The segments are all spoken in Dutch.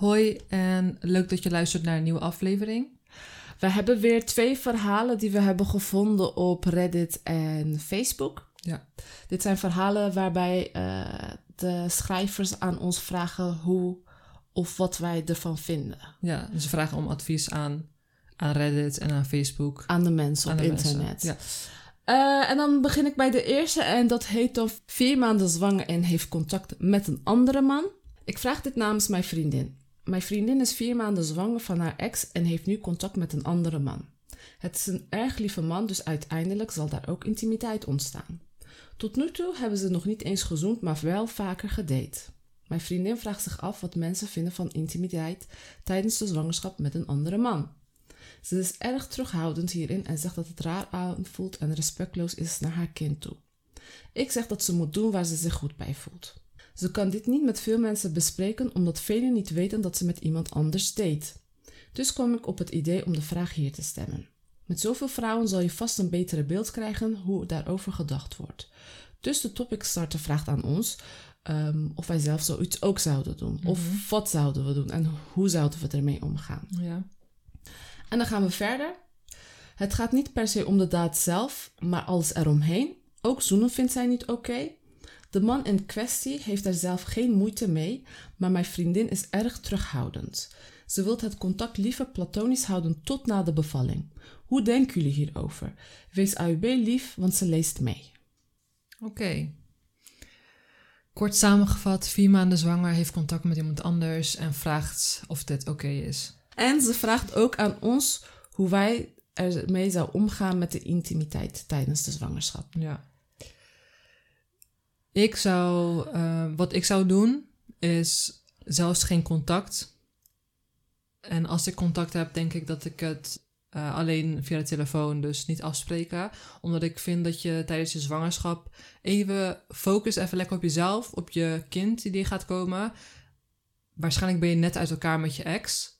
Hoi en leuk dat je luistert naar een nieuwe aflevering. We hebben weer twee verhalen die we hebben gevonden op Reddit en Facebook. Ja. Dit zijn verhalen waarbij uh, de schrijvers aan ons vragen hoe of wat wij ervan vinden. Ja, ze vragen om advies aan, aan Reddit en aan Facebook. Aan de mensen Aan op de internet. mensen, Uh, en dan begin ik bij de eerste en dat heet dan vier maanden zwanger en heeft contact met een andere man. Ik vraag dit namens mijn vriendin. Mijn vriendin is vier maanden zwanger van haar ex en heeft nu contact met een andere man. Het is een erg lieve man, dus uiteindelijk zal daar ook intimiteit ontstaan. Tot nu toe hebben ze nog niet eens gezoend, maar wel vaker gedate. Mijn vriendin vraagt zich af wat mensen vinden van intimiteit tijdens de zwangerschap met een andere man. Ze is erg terughoudend hierin en zegt dat het raar aanvoelt en respectloos is naar haar kind toe. Ik zeg dat ze moet doen waar ze zich goed bij voelt. Ze kan dit niet met veel mensen bespreken omdat velen niet weten dat ze met iemand anders date. Dus kwam ik op het idee om de vraag hier te stemmen. Met zoveel vrouwen zal je vast een betere beeld krijgen hoe daarover gedacht wordt. Dus de topic starter vraagt aan ons um, of wij zelf zoiets ook zouden doen. Mm -hmm. Of wat zouden we doen en hoe zouden we ermee omgaan. Ja. En dan gaan we verder. Het gaat niet per se om de daad zelf, maar alles eromheen. Ook zoenen vindt zij niet oké. Okay. De man in kwestie heeft er zelf geen moeite mee, maar mijn vriendin is erg terughoudend. Ze wil het contact liever platonisch houden tot na de bevalling. Hoe denken jullie hierover? Wees AUB lief, want ze leest mee. Oké. Okay. Kort samengevat, vier maanden zwanger, heeft contact met iemand anders en vraagt of dit oké okay is. En ze vraagt ook aan ons hoe wij ermee zou omgaan met de intimiteit tijdens de zwangerschap. Ja. Ik zou, uh, wat ik zou doen, is zelfs geen contact. En als ik contact heb, denk ik dat ik het uh, alleen via de telefoon, dus niet afspreken. Omdat ik vind dat je tijdens je zwangerschap even focus even lekker op jezelf, op je kind die gaat komen. Waarschijnlijk ben je net uit elkaar met je ex.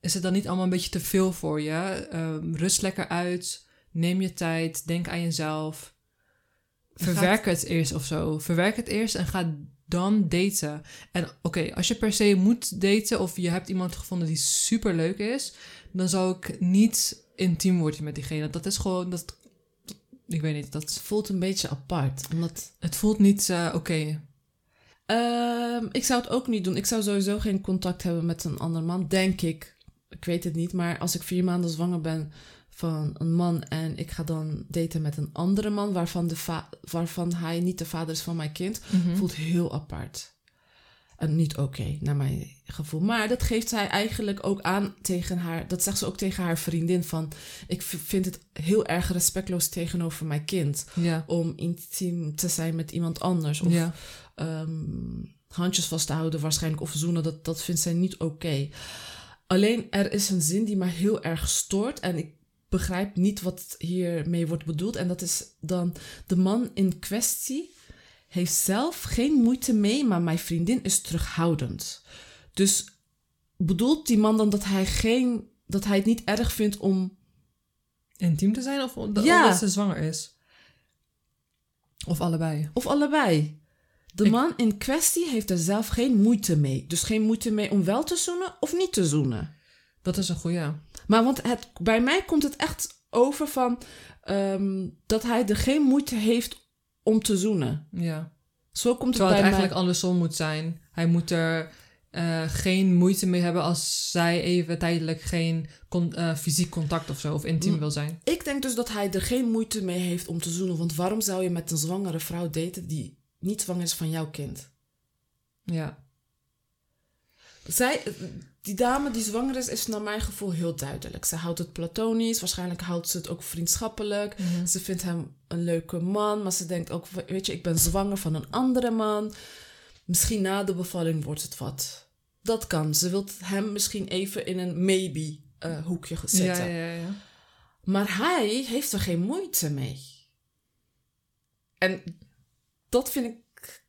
Is het dan niet allemaal een beetje te veel voor je? Uh, rust lekker uit, neem je tijd, denk aan jezelf. Verwerk het eerst of zo. Verwerk het eerst en ga dan daten. En oké, okay, als je per se moet daten of je hebt iemand gevonden die super leuk is, dan zou ik niet intiem worden met diegene. Dat is gewoon, dat, ik weet niet, dat voelt een beetje apart. Omdat... Het voelt niet uh, oké. Okay. Uh, ik zou het ook niet doen. Ik zou sowieso geen contact hebben met een ander man, denk ik. Ik weet het niet, maar als ik vier maanden zwanger ben van een man en ik ga dan daten met een andere man waarvan, de waarvan hij niet de vader is van mijn kind, Mhm. mm -hmm. voelt heel apart. En niet oké, okay, naar mijn gevoel. Maar dat geeft zij eigenlijk ook aan tegen haar. Dat zegt ze ook tegen haar vriendin van... Ik vind het heel erg respectloos tegenover mijn kind. Ja. Om intiem te zijn met iemand anders. Of ja. um, handjes vast te houden waarschijnlijk. Of zoenen. Dat, dat vindt zij niet oké. Okay. Alleen er is een zin die mij heel erg stoort. En ik begrijp niet wat hiermee wordt bedoeld. En dat is dan de man in kwestie heeft zelf geen moeite mee, maar mijn vriendin is terughoudend. Dus bedoelt die man dan dat hij, geen, dat hij het niet erg vindt om... Intiem te zijn of omdat ja. ze zwanger is? Of allebei? Of allebei. De Ik- man in kwestie heeft er zelf geen moeite mee. Dus geen moeite mee om wel te zoenen of niet te zoenen. Dat is een goeie. Maar want het, bij mij komt het echt over van ehm, dat hij er geen moeite heeft om te zoenen. Ja. Zo komt het Terwijl het eigenlijk mij. andersom moet zijn. Hij moet er eh, geen moeite mee hebben als zij even tijdelijk geen con- eh, fysiek contact of zo of intiem wil zijn. Ik denk dus dat hij er geen moeite mee heeft om te zoenen. Want waarom zou je met een zwangere vrouw daten die niet zwanger is van jouw kind? Ja. Zij, die dame die zwanger is, is naar mijn gevoel heel duidelijk. Ze houdt het platonisch, waarschijnlijk houdt ze het ook vriendschappelijk. Ze vindt hem een leuke man, maar ze denkt ook, weet je, ik ben zwanger van een andere man. Misschien na de bevalling wordt het wat. Dat kan. Ze wil hem misschien even in een maybe eh, hoekje zetten. ja, ja, ja. Maar hij heeft er geen moeite mee. En dat vind ik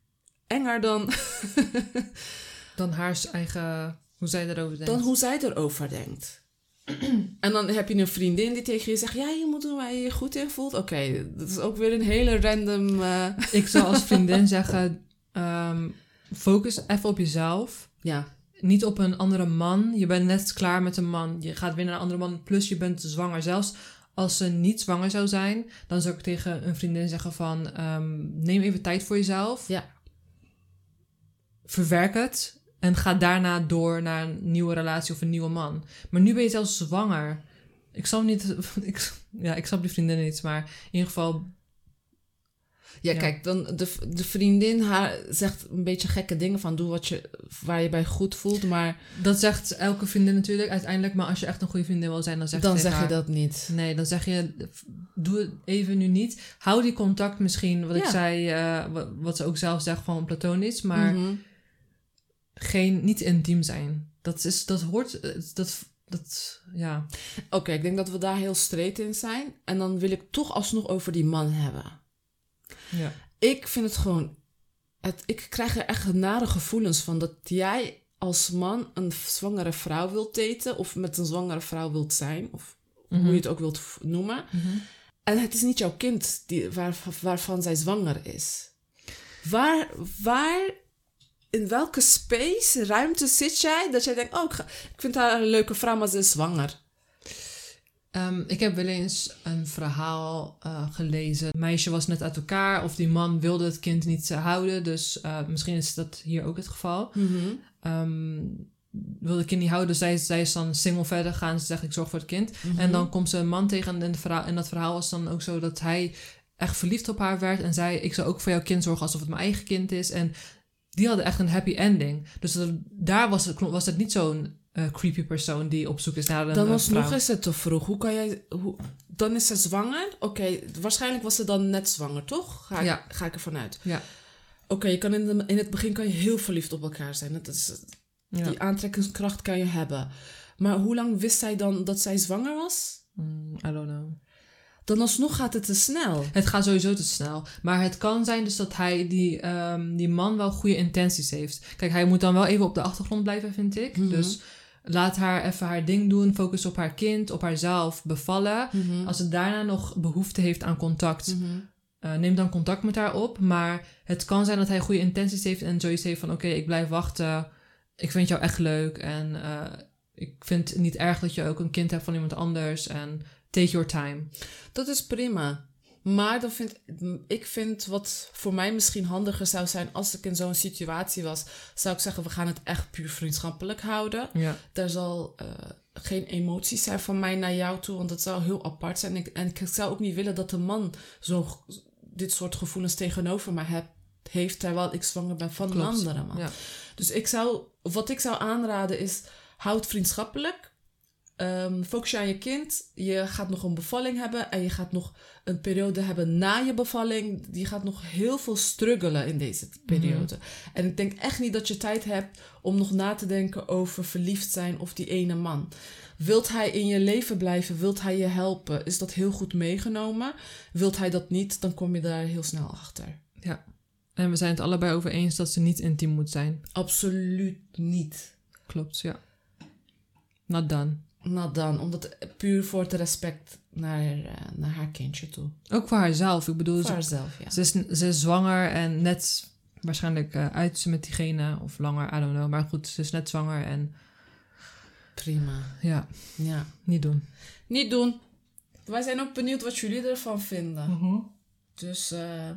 enger dan, Dan haar eigen, hoe zij erover denkt. dan hoe zij erover denkt. En dan heb je een vriendin die tegen je zegt: Ja, je moet doen waar je je goed in voelt. Oké, dat is ook weer een hele random. eh, Ik zou als vriendin zeggen, ehm, focus even op jezelf. ja, niet op een andere man. Je bent net klaar met een man. Je gaat weer naar een andere man. Plus je bent zwanger. Zelfs als ze niet zwanger zou zijn, dan zou ik tegen een vriendin zeggen van ehm, neem even tijd voor jezelf. Ja. Verwerk het en ga daarna door naar een nieuwe relatie of een nieuwe man. Maar nu ben je zelfs zwanger. Ik snap niet. Ik, ja, ik snap die vriendin niet, maar in ieder geval. Ja, Ja. kijk, dan de, de vriendin haar zegt een beetje gekke dingen van doe wat je, waar je bij goed voelt, maar Dat zegt elke vriendin natuurlijk uiteindelijk. Maar als je echt een goede vriendin wil zijn, dan zeg je dan zeg je dat niet. Nee, dan zeg je, doe het even nu niet. Hou die contact misschien, wat ik zei, eh, wat, wat ze ook zelf zegt van platonisch, maar Mhm. Geen, niet intiem zijn. Dat, is, dat hoort, dat, dat, ja. Oké, ik denk dat we daar heel straight in zijn. En dan wil ik toch alsnog over die man hebben. ja. Ik vind het gewoon. Het, ik krijg er echt nare gevoelens van dat jij als man een zwangere vrouw wilt daten. Of met een zwangere vrouw wilt zijn. Of hoe je het ook wilt noemen. Mhm. En het is niet jouw kind die, waar, waarvan zij zwanger is. Waar, waar, in welke space, ruimte zit jij dat jij denkt: Oh, ik, ga- ik vind haar een leuke vrouw, maar ze is zwanger. Ehm, ik heb wel eens een verhaal eh, gelezen. Een meisje was net uit elkaar of die man wilde het kind niet houden. Dus eh, misschien is dat hier ook het geval. Ehm, wilde het kind niet houden, dus zij, zij is dan single verder gaan. Ze zegt, ik zorg voor het kind. En dan komt ze een man tegen en, verhaal, en dat verhaal was dan ook zo dat hij echt verliefd op haar werd. En zei, ik zou ook voor jouw kind zorgen alsof het mijn eigen kind is. En die hadden echt een happy ending. Dus dat- daar was het, was het niet zo'n eh, creepy persoon die op zoek is naar een Dan eh, alsnog vrouw. is het te vroeg. Hoe kan jij. Hoe, dan is ze zwanger. Oké, waarschijnlijk was ze dan net zwanger, toch? Ga, ik- Ja. ga ik ervan uit. Ja. Oké, je kan in, de, in het begin kan je heel verliefd op elkaar zijn. Dat is, Ja. Die aantrekkingskracht kan je hebben. Maar hoe lang wist zij dan dat zij zwanger was? Mm, I don't know. Dan alsnog gaat het te snel. Het gaat sowieso te snel. Maar het kan zijn dus dat hij, die, ehm, die man, wel goede intenties heeft. Kijk, hij moet dan wel even op de achtergrond blijven, vind ik. Mhm. Dus laat haar even haar ding doen. Focus op haar kind, op haarzelf, bevallen. Als ze daarna nog behoefte heeft aan contact, Mhm. eh, neem dan contact met haar op. Maar het kan zijn dat hij goede intenties heeft en zoiets heeft van... Oké, ik blijf wachten. Ik vind jou echt leuk. En eh, ik vind het niet erg dat je ook een kind hebt van iemand anders. En take your time. Dat is prima. Maar dan vind, ik vind wat voor mij misschien handiger zou zijn als ik in zo'n situatie was, zou ik zeggen: we gaan het echt puur vriendschappelijk houden. Ja. Daar zal eh, geen emoties zijn van mij naar jou toe, want dat zou heel apart zijn. En ik, en ik zou ook niet willen dat de man zo, dit soort gevoelens tegenover mij heb, heeft terwijl ik zwanger ben van Klopt. een andere man. Ja. Dus ik zou, wat ik zou aanraden is, houd vriendschappelijk. Ehm, focus je aan je kind. Je gaat nog een bevalling hebben en je gaat nog een periode hebben na je bevalling. Je gaat nog heel veel struggelen in deze periode. En ik denk echt niet dat je tijd hebt om nog na te denken over verliefd zijn of die ene man. Wilt hij in je leven blijven? Wilt hij je helpen? Is dat heel goed meegenomen? Wilt hij dat niet? Dan kom je daar heel snel achter. Ja. En we zijn het allebei over eens dat ze niet intiem moet zijn. Absoluut niet. Klopt, ja. Not done. Dan, omdat puur voor het respect naar, eh, naar haar kindje toe. Ook voor haarzelf. Ik bedoel, Voor ze, haarzelf, ja. ze, is, ze is zwanger en net waarschijnlijk eh, uit ze met diegene of langer, I don't know. Maar goed, ze is net zwanger en Prima. ja, Ja. niet doen. Niet doen. Wij zijn ook benieuwd wat jullie ervan vinden. Dus eh,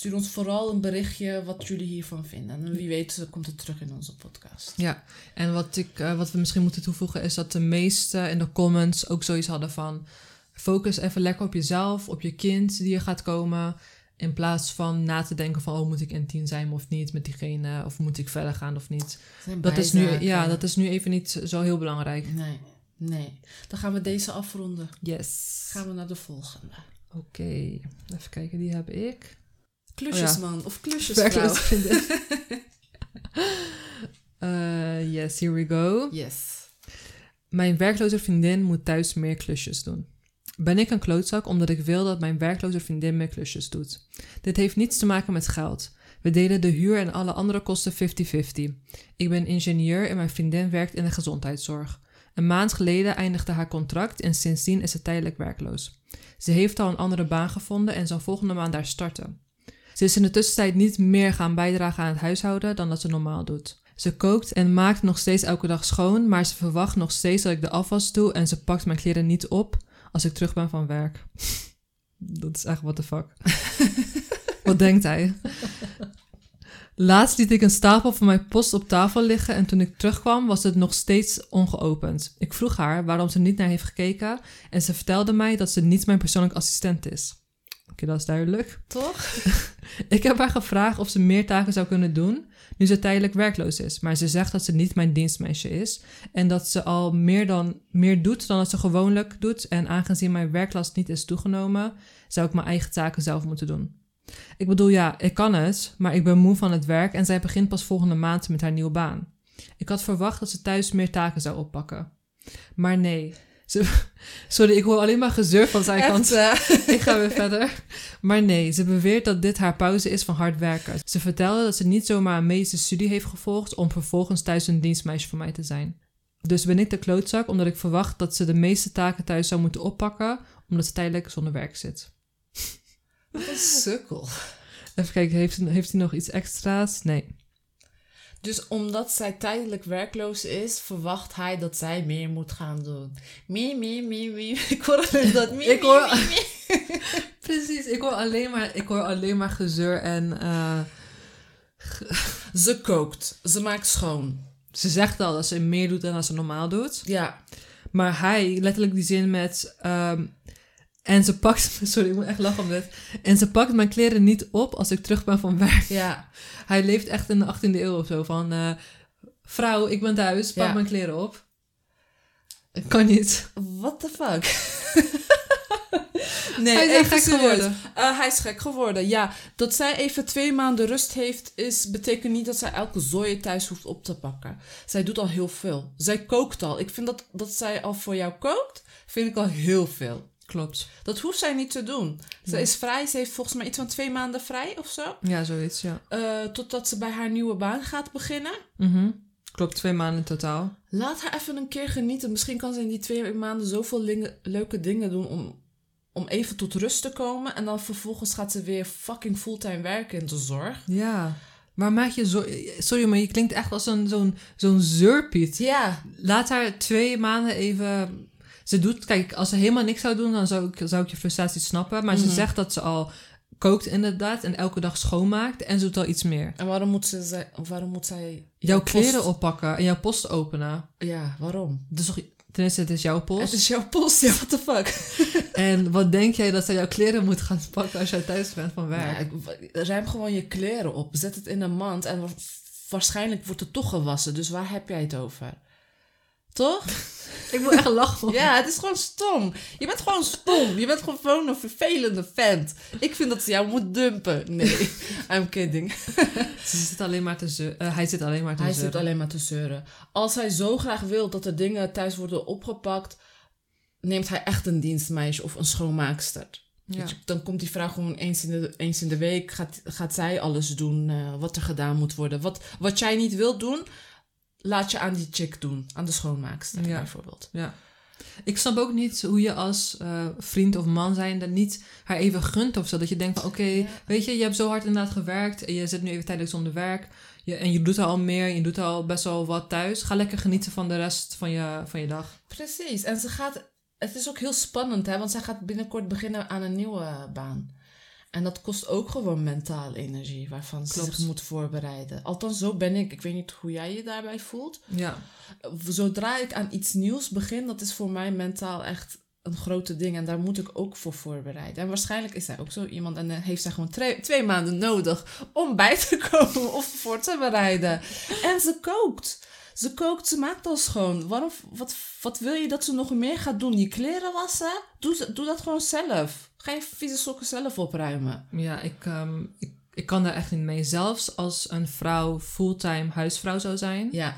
stuur ons vooral een berichtje wat jullie hiervan vinden. En wie weet eh, komt het terug in onze podcast. Ja, en wat, ik, eh, wat we misschien moeten toevoegen is dat de meesten in de comments ook zoiets hadden van... Focus even lekker op jezelf, op je kind die er gaat komen. In plaats van na te denken van, oh, moet ik intiem zijn of niet met diegene? Of moet ik verder gaan of niet? Dat is, nu, ja, dat is nu even niet zo heel belangrijk. Nee, nee. Dan gaan we deze afronden. Yes. Gaan we naar de volgende. Oké, even kijken, die heb ik. Klusjesman of klusjesvrouw. Eh, yes, here we go. Yes. Mijn werkloze vriendin moet thuis meer klusjes doen. Ben ik een klootzak omdat ik wil dat mijn werkloze vriendin meer klusjes doet? Dit heeft niets te maken met geld. We delen de huur en alle andere kosten 50-50. Ik ben ingenieur en mijn vriendin werkt in de gezondheidszorg. Een maand geleden eindigde haar contract en sindsdien is ze tijdelijk werkloos. Ze heeft al een andere baan gevonden en zal volgende maand daar starten. Ze is in de tussentijd niet meer gaan bijdragen aan het huishouden dan dat ze normaal doet. Ze kookt en maakt nog steeds elke dag schoon, maar ze verwacht nog steeds dat ik de afwas doe en ze pakt mijn kleren niet op als ik terug ben van werk. Dat is echt what the fuck. Wat denkt hij? Laatst liet ik een stapel van mijn post op tafel liggen en toen ik terugkwam was het nog steeds ongeopend. Ik vroeg haar waarom ze niet naar heeft gekeken en ze vertelde mij dat ze niet mijn persoonlijk assistent is. Oké, dat is duidelijk. Toch? Ik heb haar gevraagd of ze meer taken zou kunnen doen nu ze tijdelijk werkloos is, maar ze zegt dat ze niet mijn dienstmeisje is en dat ze al meer, dan, meer doet dan dat ze gewoonlijk doet en aangezien mijn werklast niet is toegenomen, zou ik mijn eigen taken zelf moeten doen. Ik bedoel, ja, ik kan het, maar ik ben moe van het werk en zij begint pas volgende maand met haar nieuwe baan. Ik had verwacht dat ze thuis meer taken zou oppakken. Maar nee. Ze, sorry, ik hoor alleen maar gezeur van zijn kant. Eh, Ik ga weer verder. Maar nee, ze beweert dat dit haar pauze is van hard werken. Ze vertelde dat ze niet zomaar een medische studie heeft gevolgd om vervolgens thuis een dienstmeisje voor mij te zijn. Dus ben ik de klootzak omdat ik verwacht dat ze de meeste taken thuis zou moeten oppakken omdat ze tijdelijk zonder werk zit. Wat een sukkel. Even kijken, heeft, heeft hij nog iets extra's? Nee. Dus omdat zij tijdelijk werkloos is, verwacht hij dat zij meer moet gaan doen. Mie, mie, mie, mie. Ik hoor alleen dat mie, Ik hoor- mie, mie, mie. Precies, ik hoor alleen maar, ik hoor alleen maar gezeur en eh, Ze kookt. Ze maakt schoon. ze zegt al dat ze meer doet dan dat ze normaal doet. Ja. Maar hij, letterlijk die zin met. ehm, en ze pakt. Sorry, ik moet echt lachen om dit. En ze pakt mijn kleren niet op als ik terug ben van werk. Ja. Hij leeft echt in de 18e eeuw of zo. Van. eh, vrouw, ik ben thuis, pak Ja. mijn kleren op. Kan niet. What the fuck? nee, hij is echt gek serieus. geworden. Eh, hij is gek geworden, ja. Dat zij even twee maanden rust heeft, is, betekent niet dat zij elke zooi thuis hoeft op te pakken. Zij doet al heel veel. Zij kookt al. Ik vind dat, dat zij al voor jou kookt, vind ik al heel veel. Klopt. Dat hoeft zij niet te doen. Ze Nee. is vrij. Ze heeft volgens mij iets van twee maanden vrij of zo. Ja, zoiets, ja. Eh, totdat ze bij haar nieuwe baan gaat beginnen. Mhm. Klopt, twee maanden in totaal. Laat haar even een keer genieten. Misschien kan ze in die twee maanden zoveel leuke dingen doen om, om even tot rust te komen. En dan vervolgens gaat ze weer fucking fulltime werken in de zorg. Ja. Maar maak je zo. Sorry, maar je klinkt echt als een, zo'n, zo'n zeurpiet. Ja, Laat haar twee maanden even. Ze doet, kijk, als ze helemaal niks zou doen, dan zou ik, zou ik je frustratie snappen. Maar Mhm. ze zegt dat ze al kookt inderdaad en elke dag schoonmaakt en ze doet al iets meer. en waarom moet, ze, waarom moet zij... Jouw post- kleren oppakken en jouw post openen. Ja, waarom? Dus toch, ten eerste, het is jouw post. Het is jouw post, ja, what the fuck? En wat denk jij dat zij jouw kleren moet gaan pakken als jij thuis bent van werk? Ja, ruim gewoon je kleren op. Zet het in een mand en wa- waarschijnlijk wordt het toch gewassen. Dus waar heb jij het over? Toch? Ik moet echt lachen. Ja, het is gewoon stom. Je bent gewoon stom. Je bent gewoon een vervelende vent. Ik vind dat ze jou moet dumpen. Nee, I'm kidding. Ze zit alleen maar te zeu- eh, hij zit alleen maar te Hij zeuren. zit alleen maar te zeuren. Als hij zo graag wil dat er dingen thuis worden opgepakt, neemt hij echt een dienstmeisje of een schoonmaakster. Ja. Weet je, Dan komt die vrouw gewoon eens in de, eens in de week, gaat, gaat zij alles doen eh, wat er gedaan moet worden. Wat, wat jij niet wilt doen, laat je aan die chick doen. Aan de schoonmaakster Ja. bijvoorbeeld. Ja. Ik snap ook niet hoe je als eh, vriend of man zijnde niet haar even gunt of zo. Dat je denkt van oké, Ja. weet je, je hebt zo hard inderdaad gewerkt en je zit nu even tijdelijk zonder werk. Je, en je doet al meer, je doet al best wel wat thuis. Ga lekker genieten van de rest van je, van je dag. Precies. En ze gaat. Het is ook heel spannend, hè? Want zij gaat binnenkort beginnen aan een nieuwe baan. En dat kost ook gewoon mentaal energie, waarvan ze Klopt. zich moet voorbereiden. Althans, zo ben ik. Ik weet niet hoe jij je daarbij voelt. Ja, Zodra ik aan iets nieuws begin, dat is voor mij mentaal echt een grote ding. En daar moet ik ook voor voorbereiden. En waarschijnlijk is zij ook zo iemand en dan heeft zij gewoon twee, maanden nodig om bij te komen of voor te bereiden. En ze kookt. Ze kookt, ze maakt al schoon. Waarom, wat, wat wil je dat ze nog meer gaat doen? Je kleren wassen? Doe, doe dat gewoon zelf. Ga je vieze sokken zelf opruimen. ja ik, ehm, ik, ik kan daar echt niet mee. Zelfs als een vrouw fulltime huisvrouw zou zijn, Ja,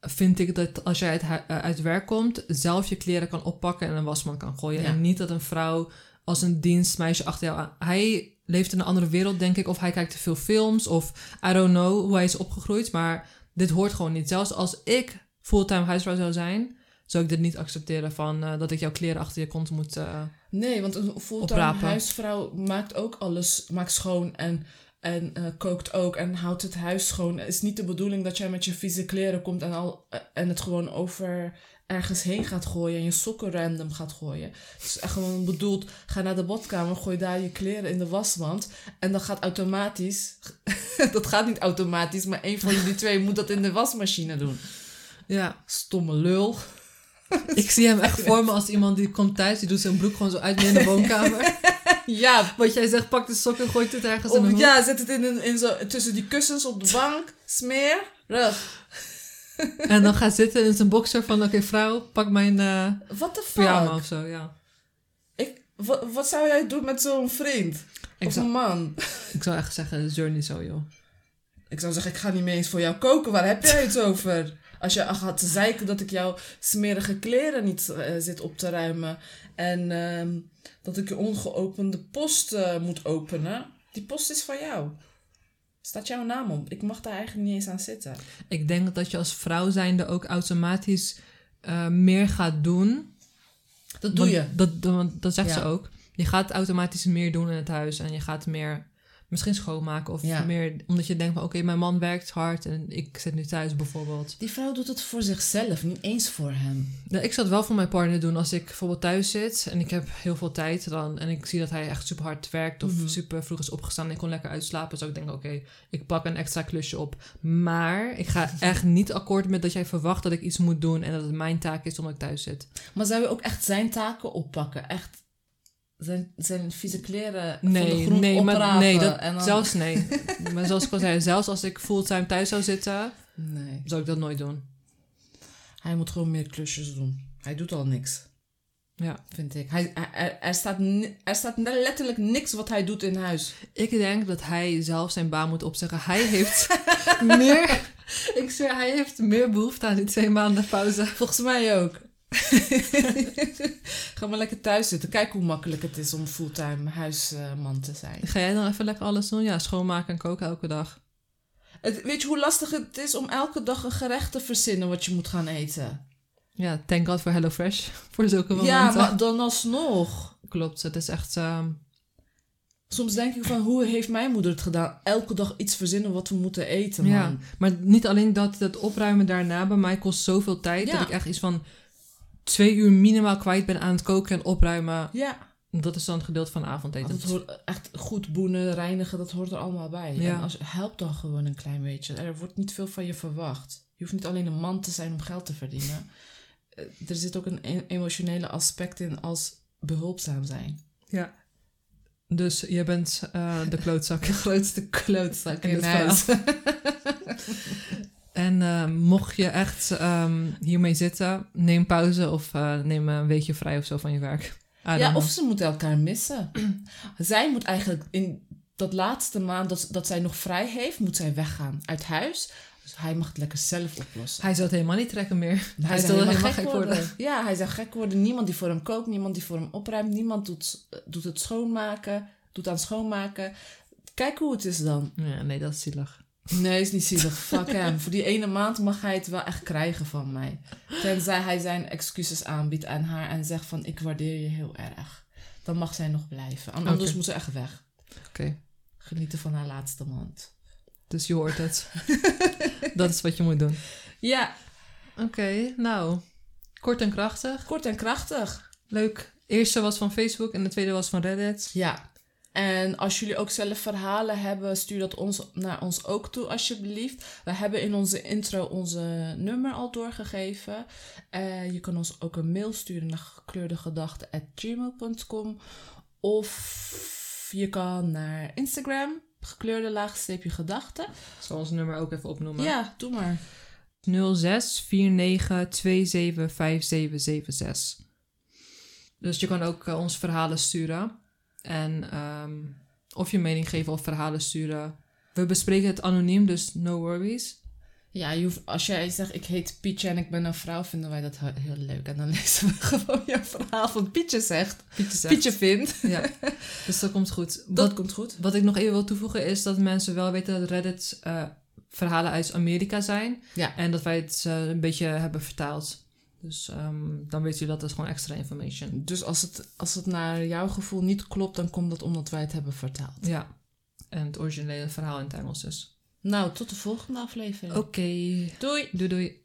vind ik dat als jij uit, eh, uit werk komt, zelf je kleren kan oppakken en een wasmand kan gooien. Ja. En niet dat een vrouw als een dienstmeisje achter jou aan. Hij leeft in een andere wereld, denk ik. Of hij kijkt te veel films. Of I don't know hoe hij is opgegroeid. Maar dit hoort gewoon niet. Zelfs als ik fulltime huisvrouw zou zijn, zou ik dit niet accepteren van eh, dat ik jouw kleren achter je kont moet. eh, Nee, want een fulltime huisvrouw maakt ook alles, maakt schoon en En eh, kookt ook en houdt het huis schoon. Het is niet de bedoeling dat jij met je vieze kleren komt en, al, en het gewoon over ergens heen gaat gooien en je sokken random gaat gooien. Het is echt gewoon bedoeld, ga naar de badkamer, gooi daar je kleren in de wasmand. En dan gaat automatisch, dat gaat niet automatisch, maar een van jullie twee moet dat in de wasmachine doen. Ja. Stomme lul. Ik zie hem echt voor me als iemand die komt thuis, die doet zijn broek gewoon zo uit in de woonkamer. Ja, Wat jij zegt, pak de sokken, gooit het ergens in hoek. ja, zet het in, zo, tussen die kussens op de bank. Smeer. Rug. En dan gaat zitten in zijn boxer van, oké vrouw, pak mijn eh What the fuck? pyjama of zo, ja. Ik, wat, wat zou jij doen met zo'n vriend? Ik of zou, een man? ik zou echt zeggen, zeur niet zo joh. Ik zou zeggen, ik ga niet meer eens voor jou koken. Waar heb jij het over? Als je gaat te zeiken dat ik jouw smerige kleren niet eh, zit op te ruimen. En ehm, dat ik je ongeopende post eh, moet openen. Die post is van jou. Staat jouw naam op. Ik mag daar eigenlijk niet eens aan zitten. Ik denk dat je als vrouw zijnde ook automatisch eh, meer gaat doen. Dat doe Want je. Dat, dat, want dat zegt Ja. ze ook. Je gaat automatisch meer doen in het huis en je gaat meer misschien schoonmaken of Ja. meer omdat je denkt van oké, mijn man werkt hard en ik zit nu thuis bijvoorbeeld. Die vrouw doet het voor zichzelf, niet eens voor hem. Nou, ik zou het wel voor mijn partner doen als ik bijvoorbeeld thuis zit en ik heb heel veel tijd dan en ik zie dat hij echt super hard werkt of Mhm. super vroeg is opgestaan en ik kon lekker uitslapen, zou ik denken oké, ik pak een extra klusje op. Maar ik ga echt niet akkoord met dat jij verwacht dat ik iets moet doen en dat het mijn taak is omdat ik thuis zit. Maar zou je ook echt zijn taken oppakken? Echt zijn, zijn vieze kleren van de Nee, grond nee, maar oprapen nee, dat, en dan... zelfs nee. maar zoals ik al zei, zelfs als ik fulltime thuis zou zitten, Nee. zou ik dat nooit doen. Hij moet gewoon meer klusjes doen. Hij doet al niks, Ja. vind ik. Hij, hij- er, er, staat, er staat letterlijk niks wat hij doet in huis. Ik denk dat hij zelf zijn baan moet opzeggen. Hij heeft meer, ik zweer, hij heeft meer behoefte aan die twee maanden pauze. Volgens mij ook. Ga maar lekker thuis zitten. Kijk hoe makkelijk het is om fulltime huisman te zijn. Ga jij dan even lekker alles doen? Ja, schoonmaken en koken elke dag. Het, weet je hoe lastig het is om elke dag een gerecht te verzinnen wat je moet gaan eten? Ja, thank God voor HelloFresh. Voor zulke momenten. Ja, maar dan alsnog. Klopt, het is echt... ehm, Soms denk ik van, hoe heeft mijn moeder het gedaan? Elke dag iets verzinnen wat we moeten eten, man. ja, maar niet alleen dat, het opruimen daarna bij mij kost zoveel tijd... Ja. dat ik echt iets van twee uur minimaal kwijt ben aan het koken en opruimen. Ja, Dat is dan het gedeelte van avondeten. dat hoort echt goed boenen, reinigen, dat hoort er allemaal bij. Ja. En als, help dan gewoon een klein beetje. Er wordt niet veel van je verwacht. Je hoeft niet alleen een man te zijn om geld te verdienen. Eh, Er zit ook een e- emotionele aspect in als behulpzaam zijn. Ja. Dus je bent eh, de klootzak. De grootste klootzak In in het huis. En eh, mocht je echt ehm, hiermee zitten, neem pauze of eh, neem een weekje vrij of zo van je werk. Ja, of ze moeten elkaar missen. zij moet eigenlijk in dat laatste maand dat, dat zij nog vrij heeft, moet zij weggaan uit huis. Dus hij mag het lekker zelf oplossen. Hij zou het helemaal niet trekken meer. Hij, Hij zou helemaal helemaal gek gek worden. worden. Ja, hij zou gek worden. Niemand die voor hem kookt, niemand die voor hem opruimt, niemand doet, doet het schoonmaken, doet aan schoonmaken. Kijk hoe het is dan. Ja, nee, dat is zielig. Nee, is niet zielig. Fuck hem. Voor die ene maand mag hij het wel echt krijgen van mij. Tenzij hij zijn excuses aanbiedt aan haar en zegt van ik waardeer je heel erg. Dan mag zij nog blijven. Anders moet ze echt weg. Oké, Genieten van haar laatste maand. dus je hoort het. dat is wat je moet doen. Ja, Oké, nou, kort en krachtig. kort en krachtig. Leuk. De eerste was van Facebook en de tweede was van Reddit. Ja. En als jullie ook zelf verhalen hebben, stuur dat ons, naar ons ook toe alsjeblieft. We hebben in onze intro onze nummer al doorgegeven. Eh, je kan ons ook een mail sturen naar gekleurdegedachten.gmail.com Of je kan naar Instagram, gekleurde laagstreepje gedachten. Ik zal ons nummer ook even opnoemen. Ja, doe maar. 0649275776. Dus je kan ook eh, ons verhalen sturen. En ehm, of je mening geven of verhalen sturen. We bespreken het anoniem, dus no worries. Ja, je hoeft, als jij zegt ik heet Pietje en ik ben een vrouw, vinden wij dat he- heel leuk. En dan lezen we gewoon je verhaal van Pietje zegt. Pietje zegt. Pietje vindt. Ja, dus dat komt goed. Dat Wat, komt goed. wat ik nog even wil toevoegen is dat mensen wel weten dat Reddit eh, verhalen uit Amerika zijn. Ja. En dat wij het eh, een beetje hebben vertaald. Dus ehm, dan weten jullie dat is gewoon extra information. Dus als het, als het naar jouw gevoel niet klopt, dan komt dat omdat wij het hebben vertaald. Ja. En het originele verhaal in het Engels dus. Nou, tot de volgende aflevering. Oké. Doei! Doei doei.